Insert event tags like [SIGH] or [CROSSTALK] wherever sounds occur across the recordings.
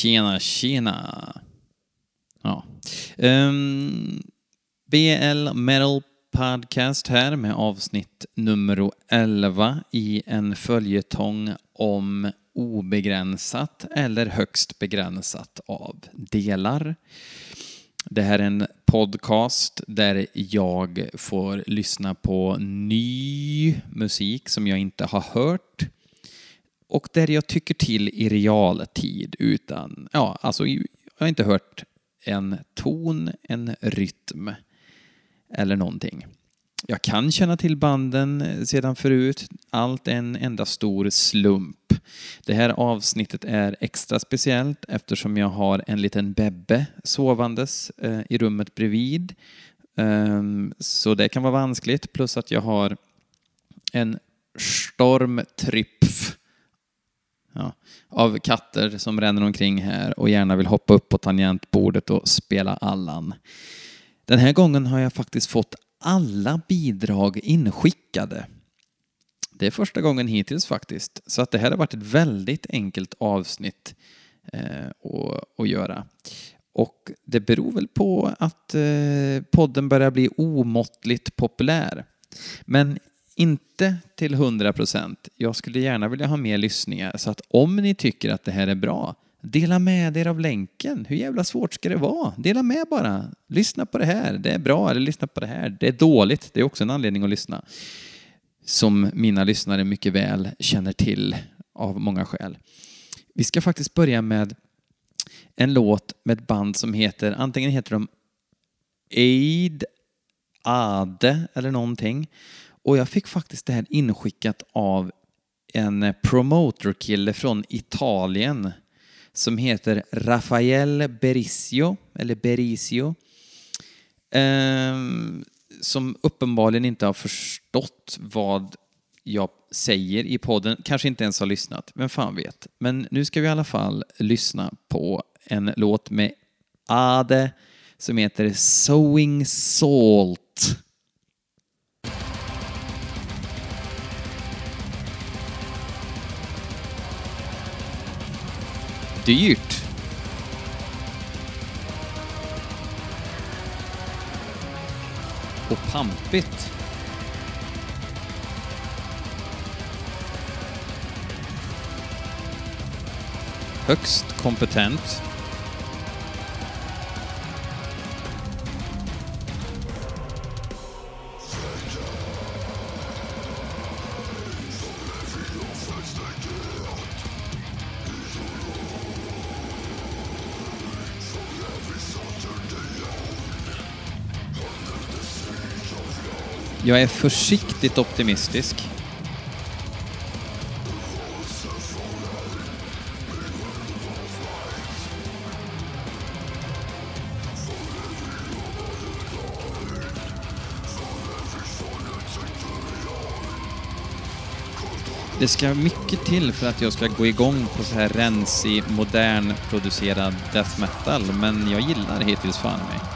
Tjena, tjena. Ja. Ehm, um, BL Metal Podcast här med avsnitt nummer 11 i en följetong om obegränsat eller högst begränsat av delar. Det här är en podcast där jag får lyssna på ny musik som jag inte har hört och där jag tycker till i realtid utan, ja, alltså jag har inte hört en ton, en rytm eller någonting. Jag kan känna till banden sedan förut. Allt är en enda stor slump. Det här avsnittet är extra speciellt eftersom jag har en liten bebbe sovandes eh, i rummet bredvid. Ehm, så det kan vara vanskligt. Plus att jag har en stormtrypf ja, av katter som ränner omkring här och gärna vill hoppa upp på tangentbordet och spela Allan. Den här gången har jag faktiskt fått alla bidrag inskickade. Det är första gången hittills faktiskt, så att det här har varit ett väldigt enkelt avsnitt eh, att, att göra. Och det beror väl på att eh, podden börjar bli omåttligt populär. Men inte till 100 procent. Jag skulle gärna vilja ha mer lyssningar, så att om ni tycker att det här är bra, dela med er av länken. Hur jävla svårt ska det vara? Dela med bara. Lyssna på det här, det är bra, eller lyssna på det här, det är dåligt. Det är också en anledning att lyssna. Som mina lyssnare mycket väl känner till av många skäl. Vi ska faktiskt börja med en låt med ett band som heter, antingen heter de Aid, Ade eller någonting. Och jag fick faktiskt det här inskickat av en promoterkille från Italien som heter Rafael Berisio, eller Berisio, eh, som uppenbarligen inte har förstått vad jag säger i podden, kanske inte ens har lyssnat, vem fan vet. Men nu ska vi i alla fall lyssna på en låt med Ade som heter Sowing Salt. Dyrt. Och pampigt. Högst kompetent. Jag är försiktigt optimistisk. Det ska mycket till för att jag ska gå igång på så här rensig, modern producerad death metal, men jag gillar det hittills fan mig.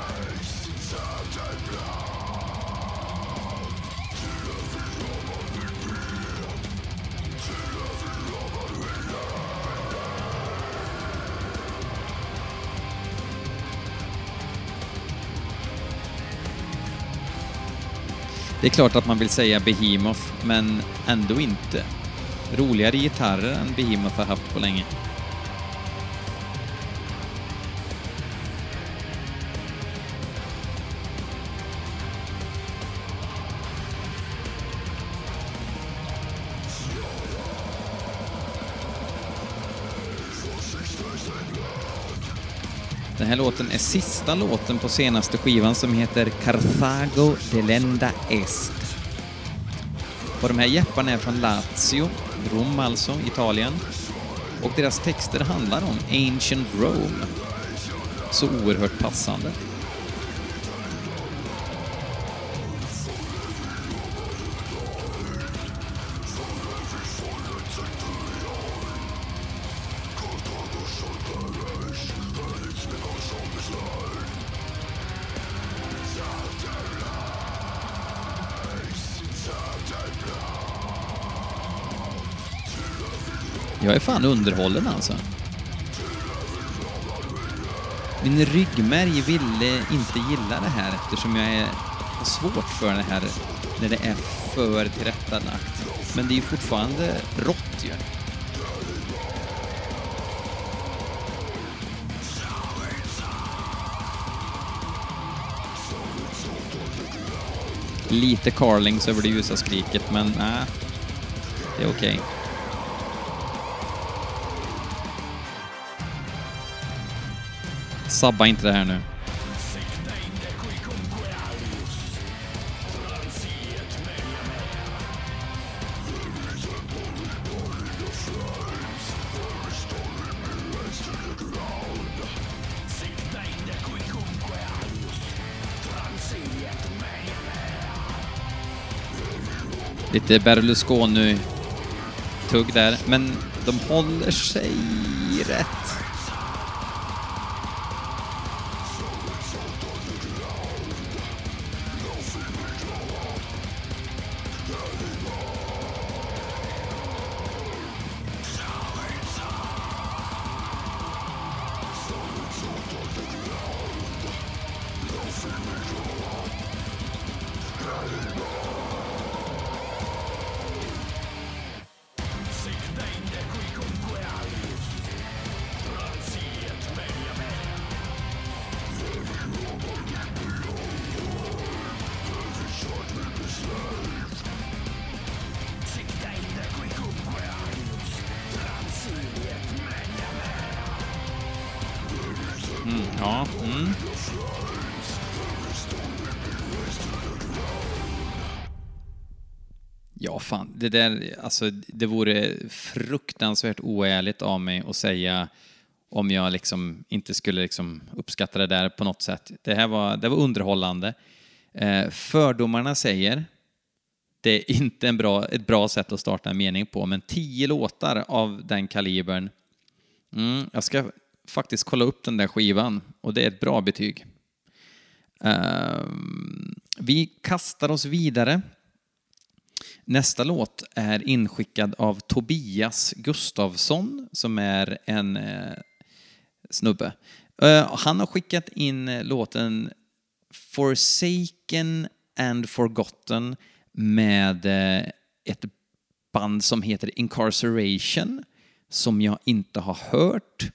Det är klart att man vill säga Behemoth, men ändå inte. Roligare gitarrer än Behemoth har haft på länge. Här låten är sista låten på senaste skivan som heter Carthago de Lenda Est. Och de här jepparna är från Lazio, Rom alltså, Italien. Och deras texter handlar om Ancient Rome. Så oerhört passande. Jag är fan underhållen alltså. Min ryggmärg ville inte gilla det här eftersom jag är, har svårt för det här när det är för tillrättalagt. Men det är ju fortfarande rått ju. Lite Carlings över det ljusa skriket, men nej, det är okej. Sabba inte det här nu. Lite Berlusconi-tugg där, men de håller sig rätt. Fan. Det där, alltså, det vore fruktansvärt oärligt av mig att säga om jag liksom inte skulle liksom uppskatta det där på något sätt. Det här var, det var underhållande. Eh, fördomarna säger det är inte en bra, ett bra sätt att starta en mening på, men tio låtar av den kalibern. Mm, jag ska faktiskt kolla upp den där skivan och det är ett bra betyg. Eh, vi kastar oss vidare. Nästa låt är inskickad av Tobias Gustavsson som är en eh, snubbe. Eh, han har skickat in låten Forsaken and Forgotten med eh, ett band som heter Incarceration som jag inte har hört.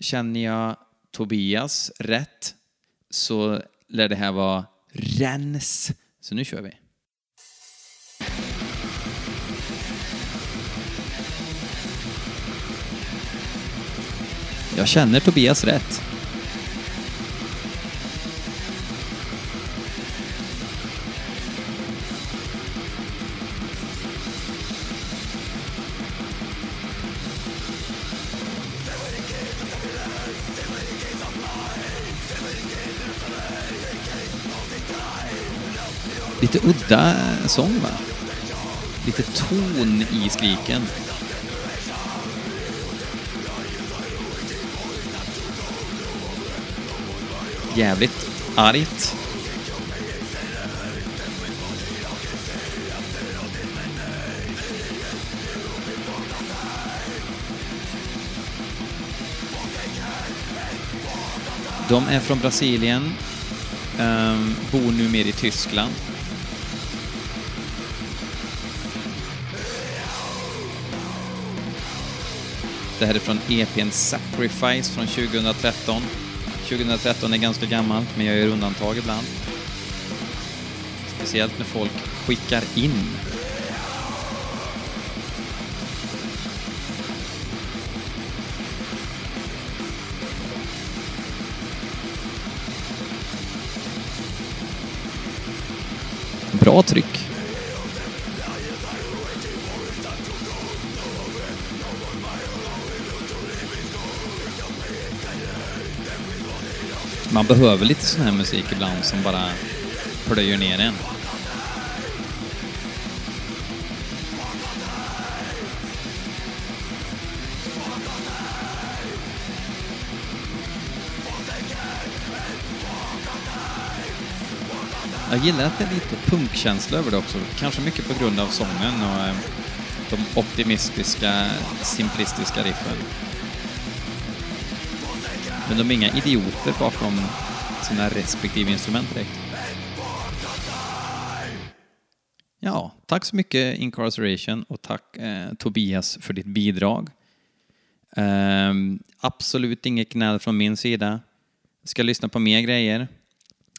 Känner jag Tobias rätt så lär det här vara Rens. Så nu kör vi. Jag känner Tobias rätt. Lite udda sång va? Lite ton i skriken. Jävligt argt. De är från Brasilien, um, bor nu mer i Tyskland. Det här är från EPn Sacrifice från 2013. 2013 är ganska gammalt, men jag gör undantag ibland. Speciellt när folk skickar in. Bra tryck. Man behöver lite sån här musik ibland som bara plöjer ner en. Jag gillar att det är lite punkkänsla över det också. Kanske mycket på grund av sången och eh, de optimistiska, simplistiska riffen. Men de är inga idioter bakom sina respektive instrument direkt. Ja, tack så mycket Incarceration och tack eh, Tobias för ditt bidrag. Eh, absolut inget gnäll från min sida. Ska lyssna på mer grejer.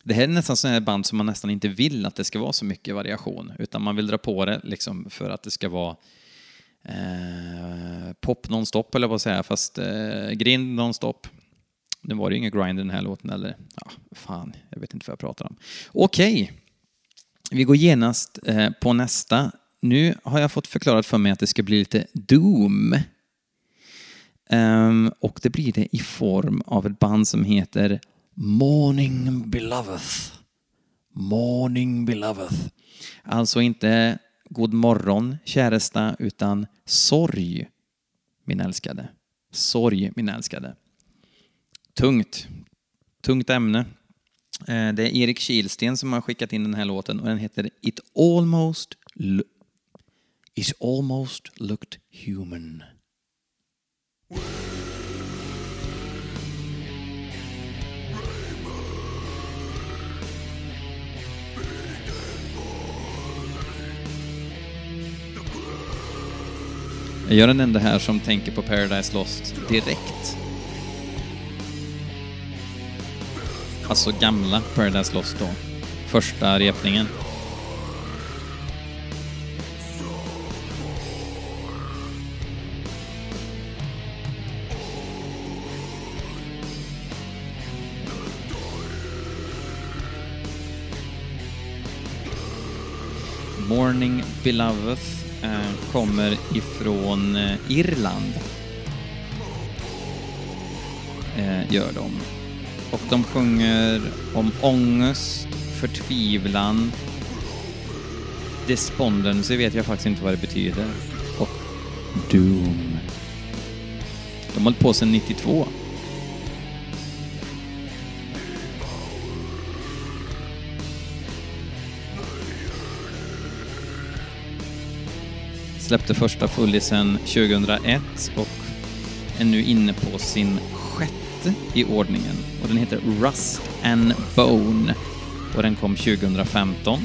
Det här är nästan sådana band som man nästan inte vill att det ska vara så mycket variation, utan man vill dra på det liksom för att det ska vara eh, pop nonstop, eller vad säga, fast eh, grind nonstop. Nu var det ju ingen grind i den här låten, eller ja, fan, jag vet inte vad jag pratar om. Okej, vi går genast eh, på nästa. Nu har jag fått förklarat för mig att det ska bli lite Doom. Um, och det blir det i form av ett band som heter Morning Beloved. Morning Beloved. Alltså inte God morgon käresta, utan sorg min älskade. Sorg min älskade. Tungt. Tungt ämne. Eh, det är Erik Kilsten som har skickat in den här låten och den heter It almost, It almost looked human. Jag gör den enda här som tänker på Paradise Lost direkt. Alltså gamla Paradise Lost då. Första repningen. Morning Beloved eh, kommer ifrån eh, Irland. Eh, gör de. Och de sjunger om ångest, förtvivlan, despondency vet jag faktiskt inte vad det betyder. Och doom. De har hållit på sedan 92. Släppte första fullisen 2001 och är nu inne på sin sjätte i ordningen. Den heter Rust and Bone. Och den kom 2015.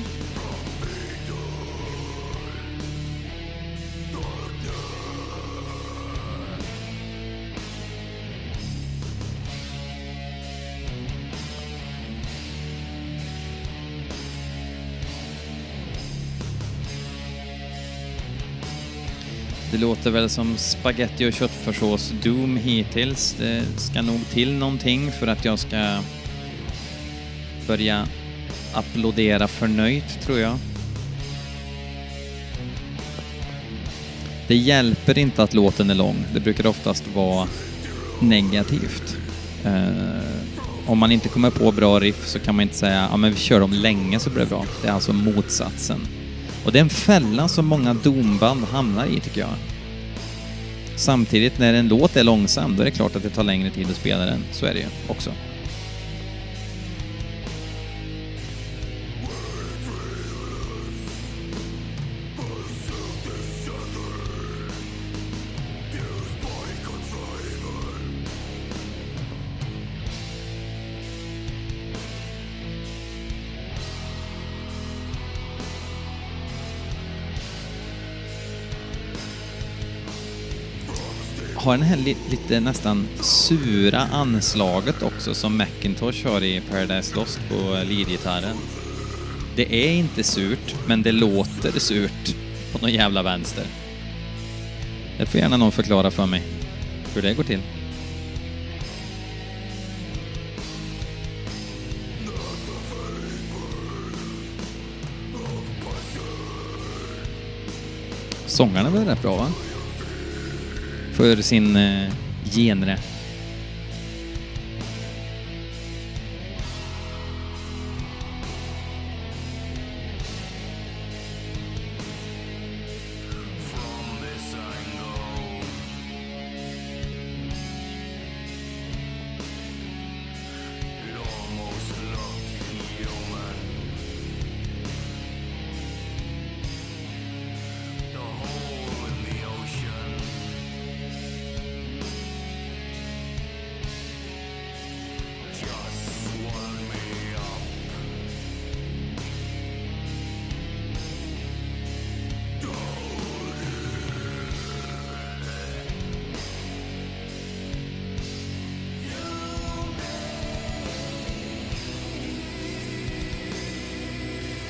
Det låter väl som spaghetti och köttfärssås Doom hittills. Det ska nog till någonting för att jag ska börja applådera förnöjt, tror jag. Det hjälper inte att låten är lång. Det brukar oftast vara negativt. Uh, om man inte kommer på bra riff så kan man inte säga ja men vi kör dem länge så blir det bra. Det är alltså motsatsen. Och det är en fälla som många domband hamnar i, tycker jag. Samtidigt, när en låt är långsam, då är det klart att det tar längre tid att spela den. Så är det ju också. Har den här li lite nästan sura anslaget också som Macintosh har i Paradise Lost på leadgitarren. Det är inte surt, men det låter surt på någon jävla vänster. Det får gärna någon förklara för mig hur det går till. Sångarna var rätt bra va? För sin eh, genre.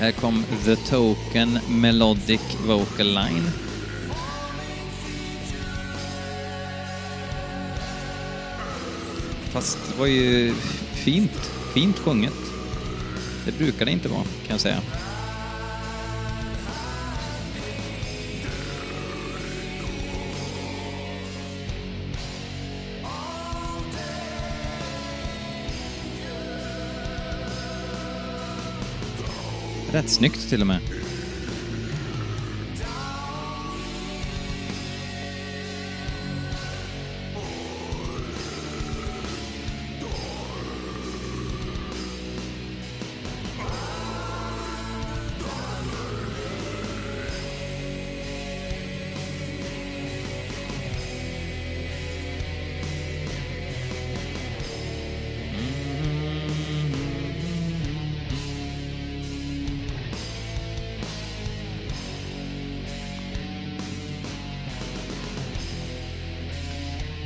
Här kom The Token Melodic Vocal Line. Fast det var ju fint, fint sjunget. Det brukar det inte vara, kan jag säga. Rätt snyggt till och med.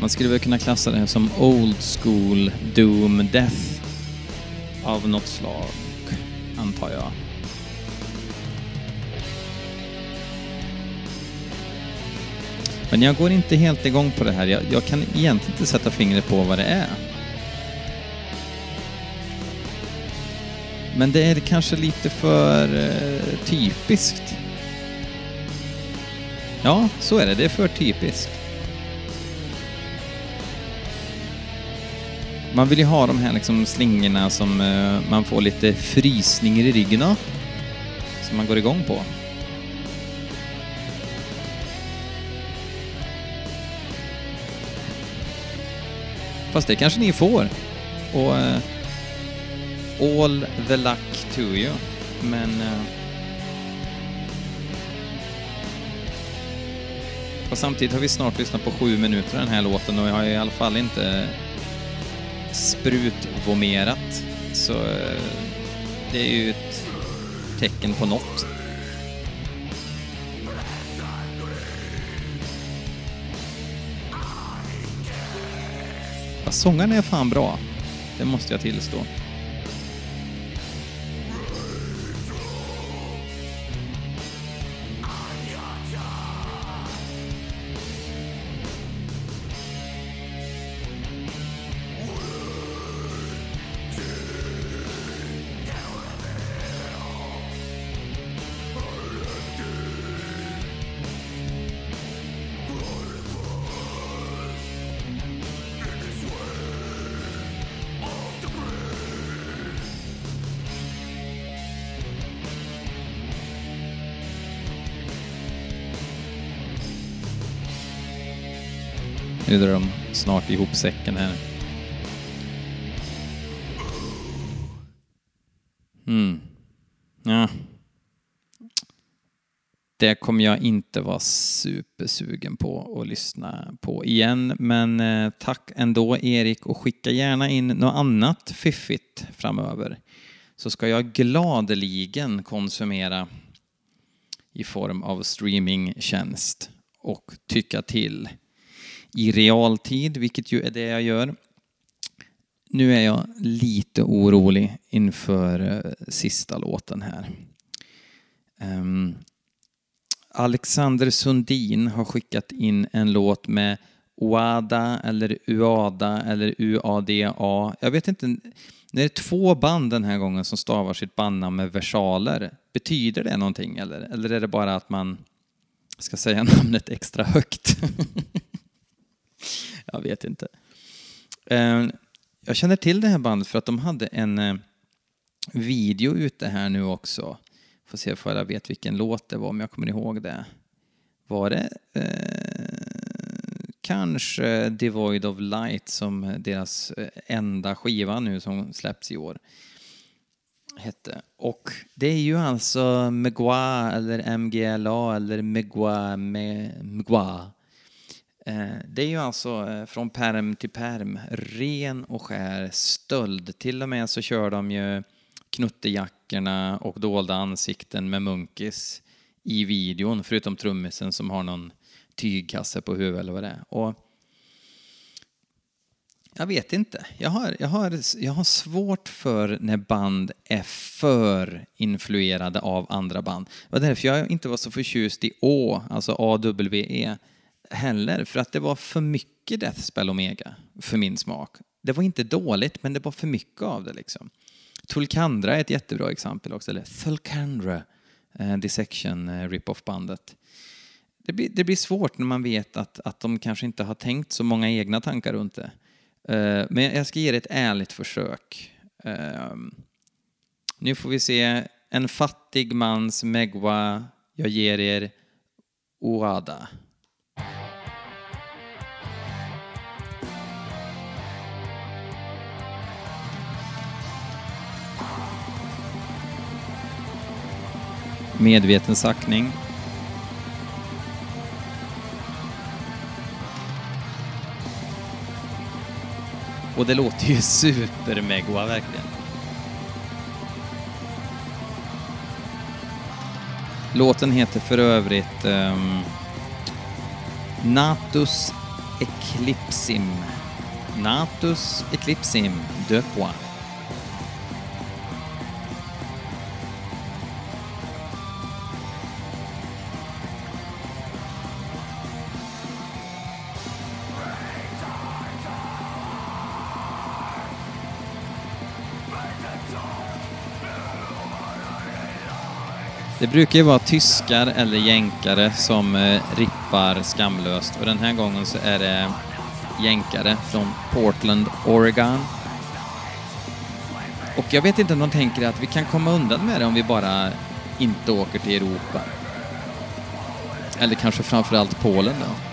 Man skulle väl kunna klassa det här som old school doom death av något slag, antar jag. Men jag går inte helt igång på det här. Jag, jag kan egentligen inte sätta fingret på vad det är. Men det är kanske lite för eh, typiskt. Ja, så är det. Det är för typiskt. Man vill ju ha de här liksom slingorna som eh, man får lite frysningar i ryggen av. Som man går igång på. Fast det kanske ni får. Och uh, all the luck to you. Men... Uh, och samtidigt har vi snart lyssnat på sju minuter den här låten och jag har i alla fall inte sprutvomerat. Så eh, det är ju ett tecken på något. Sångarna sångaren är fan bra. Det måste jag tillstå. Nu drar de snart ihop säcken här. Mm. Ja. Det kommer jag inte vara supersugen på att lyssna på igen, men eh, tack ändå Erik och skicka gärna in något annat fiffigt framöver. Så ska jag gladeligen konsumera i form av streamingtjänst och tycka till i realtid, vilket ju är det jag gör. Nu är jag lite orolig inför eh, sista låten här. Um, Alexander Sundin har skickat in en låt med Oada eller Uada eller UADA. Jag vet inte, det är två band den här gången som stavar sitt bandnamn med versaler, betyder det någonting eller? Eller är det bara att man ska säga [LAUGHS] namnet extra högt? [LAUGHS] Jag vet inte. Ehm, jag känner till det här bandet för att de hade en eh, video ute här nu också. Får se om jag vet vilken låt det var, om jag kommer ihåg det. Var det eh, kanske Devoid of Light som deras eh, enda skiva nu som släpps i år hette. Och det är ju alltså Megua eller MGLA eller Megua, Megua Eh, Eh, det är ju alltså eh, från perm till perm, ren och skär stöld. Till och med så kör de ju knuttejackorna och dolda ansikten med munkis i videon, förutom trummisen som har någon tygkasse på huvudet eller vad det är. Och Jag vet inte. Jag har, jag, har, jag har svårt för när band är för influerade av andra band. Det var därför jag inte var så förtjust i Å, alltså AWE, heller. För att det var för mycket Deathspell Omega, för min smak. Det var inte dåligt, men det var för mycket av det liksom. Tulkandra är ett jättebra exempel också, eller Thulkandra, eh, Dissection, eh, rip-off-bandet. Det blir, det blir svårt när man vet att, att de kanske inte har tänkt så många egna tankar runt det. Eh, men jag ska ge det ett ärligt försök. Eh, nu får vi se en fattig mans Megwa. Jag ger er Oada. Medveten sackning. Och det låter ju [LAUGHS] supermegwa verkligen. Låten heter för övrigt um, Natus Eclipsim. Natus Eclipsim de Poix. Det brukar ju vara tyskar eller jänkare som eh, rippar skamlöst och den här gången så är det jänkare från Portland, Oregon. Och jag vet inte om de tänker att vi kan komma undan med det om vi bara inte åker till Europa. Eller kanske framförallt Polen då.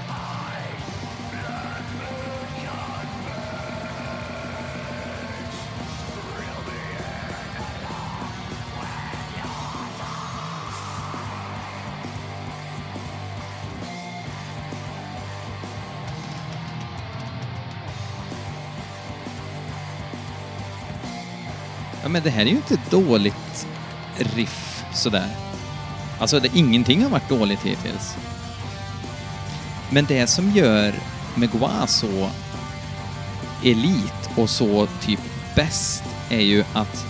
Ja, men det här är ju inte ett dåligt riff sådär. Alltså, det, ingenting har varit dåligt hittills. Men det som gör Megua så elit och så typ bäst är ju att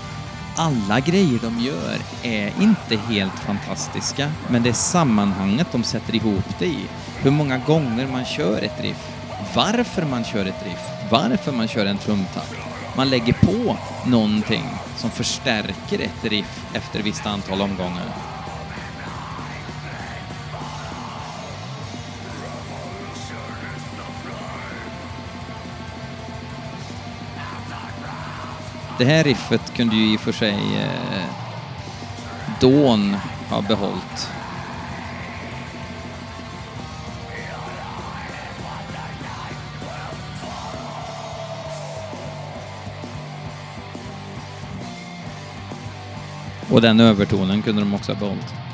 alla grejer de gör är inte helt fantastiska, men det är sammanhanget de sätter ihop det i. Hur många gånger man kör ett riff, varför man kör ett riff, varför man kör en trumtakt. Man lägger på någonting som förstärker ett riff efter ett visst antal omgångar. Det här riffet kunde ju i och för sig eh, Dawn ha behållit. Och den övertonen kunde de också ha behållit.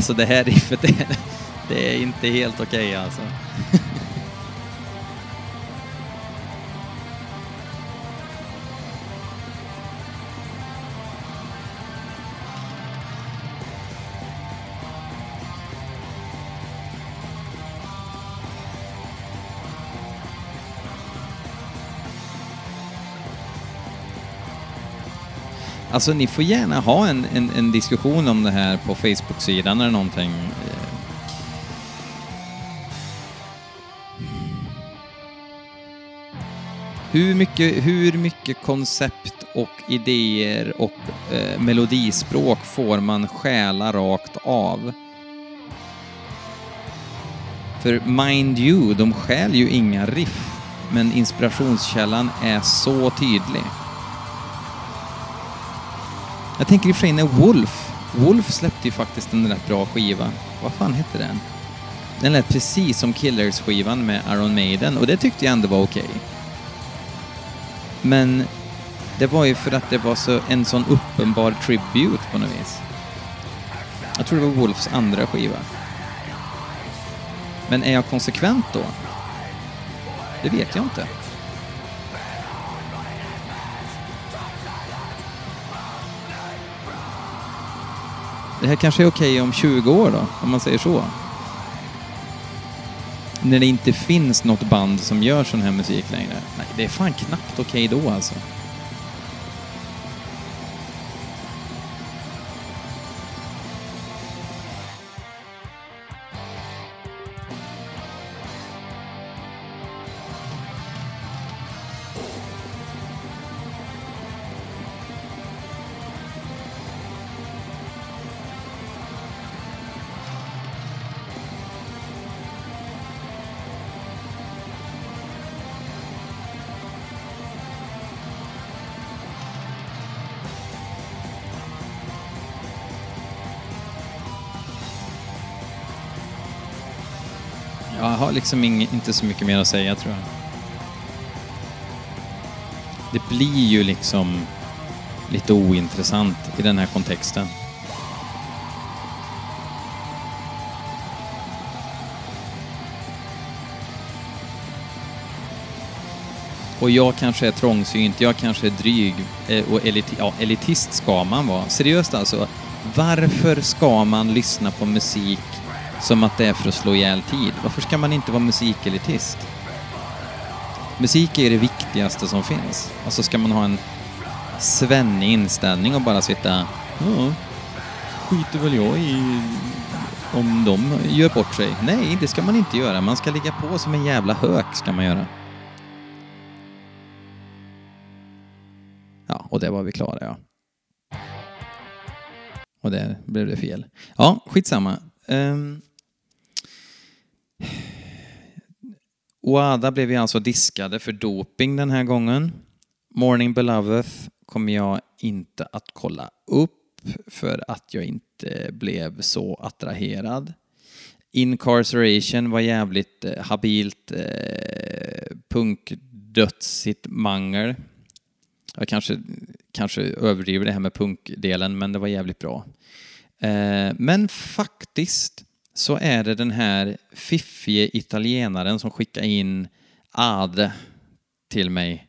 Alltså det här riffet, det, [LAUGHS] det är inte helt okej okay, alltså. Alltså ni får gärna ha en, en, en diskussion om det här på Facebook-sidan eller någonting. Hur mycket, hur mycket koncept och idéer och eh, melodispråk får man stjäla rakt av? För mind you, de stjäl ju inga riff, men inspirationskällan är så tydlig. Jag tänker i och för sig när Wolf, Wolf släppte ju faktiskt en rätt bra skiva. Vad fan hette den? Den lät precis som Killers-skivan med Iron Maiden och det tyckte jag ändå var okej. Okay. Men det var ju för att det var så, en sån uppenbar tribute på något vis. Jag tror det var Wolfs andra skiva. Men är jag konsekvent då? Det vet jag inte. Det här kanske är okej om 20 år då, om man säger så. När det inte finns något band som gör sån här musik längre. Nej, det är fan knappt okej då alltså. Jag har liksom ing, inte så mycket mer att säga tror jag. Det blir ju liksom lite ointressant i den här kontexten. Och jag kanske är trångsynt, jag kanske är dryg eh, och elit ja, elitist ska man vara. Seriöst alltså, varför ska man lyssna på musik som att det är för att slå ihjäl tid? Varför ska man inte vara musikelitist? Musik är det viktigaste som finns. Alltså ska man ha en svennig inställning och bara sitta ja, skiter väl jag i om de gör bort sig. Nej, det ska man inte göra. Man ska ligga på som en jävla hök, ska man göra. Ja, och det var vi klara, ja. Och där blev det fel. Ja, skitsamma. Um... Oada blev ju alltså diskade för doping den här gången. Morning Beloveth kommer jag inte att kolla upp för att jag inte blev så attraherad. Incarceration var jävligt eh, habilt eh, punkdödsigt mangel. Jag kanske, kanske överdriver det här med punkdelen, men det var jävligt bra. Eh, men faktiskt så är det den här fiffige italienaren som skickar in Ade till mig.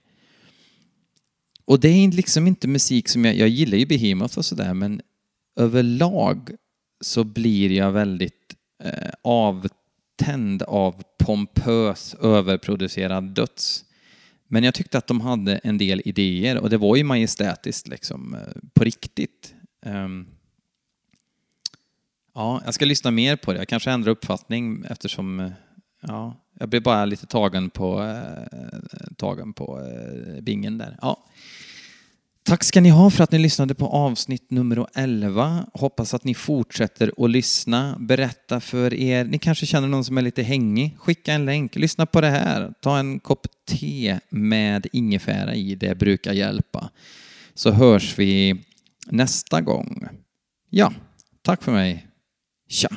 Och det är liksom inte musik som jag, jag gillar ju Behemoth och sådär, men överlag så blir jag väldigt eh, avtänd av pompös, överproducerad döds. Men jag tyckte att de hade en del idéer och det var ju majestätiskt liksom, eh, på riktigt. Um, ja, jag ska lyssna mer på det. Jag kanske ändrar uppfattning eftersom eh, ja, jag blev bara lite tagen på, eh, tagen på eh, bingen där. Ja. Tack ska ni ha för att ni lyssnade på avsnitt nummer 11. Hoppas att ni fortsätter att lyssna. Berätta för er, ni kanske känner någon som är lite hängig. Skicka en länk, lyssna på det här. Ta en kopp te med ingefära i, det brukar hjälpa. Så hörs vi nästa gång. Ja, tack för mig. Tja!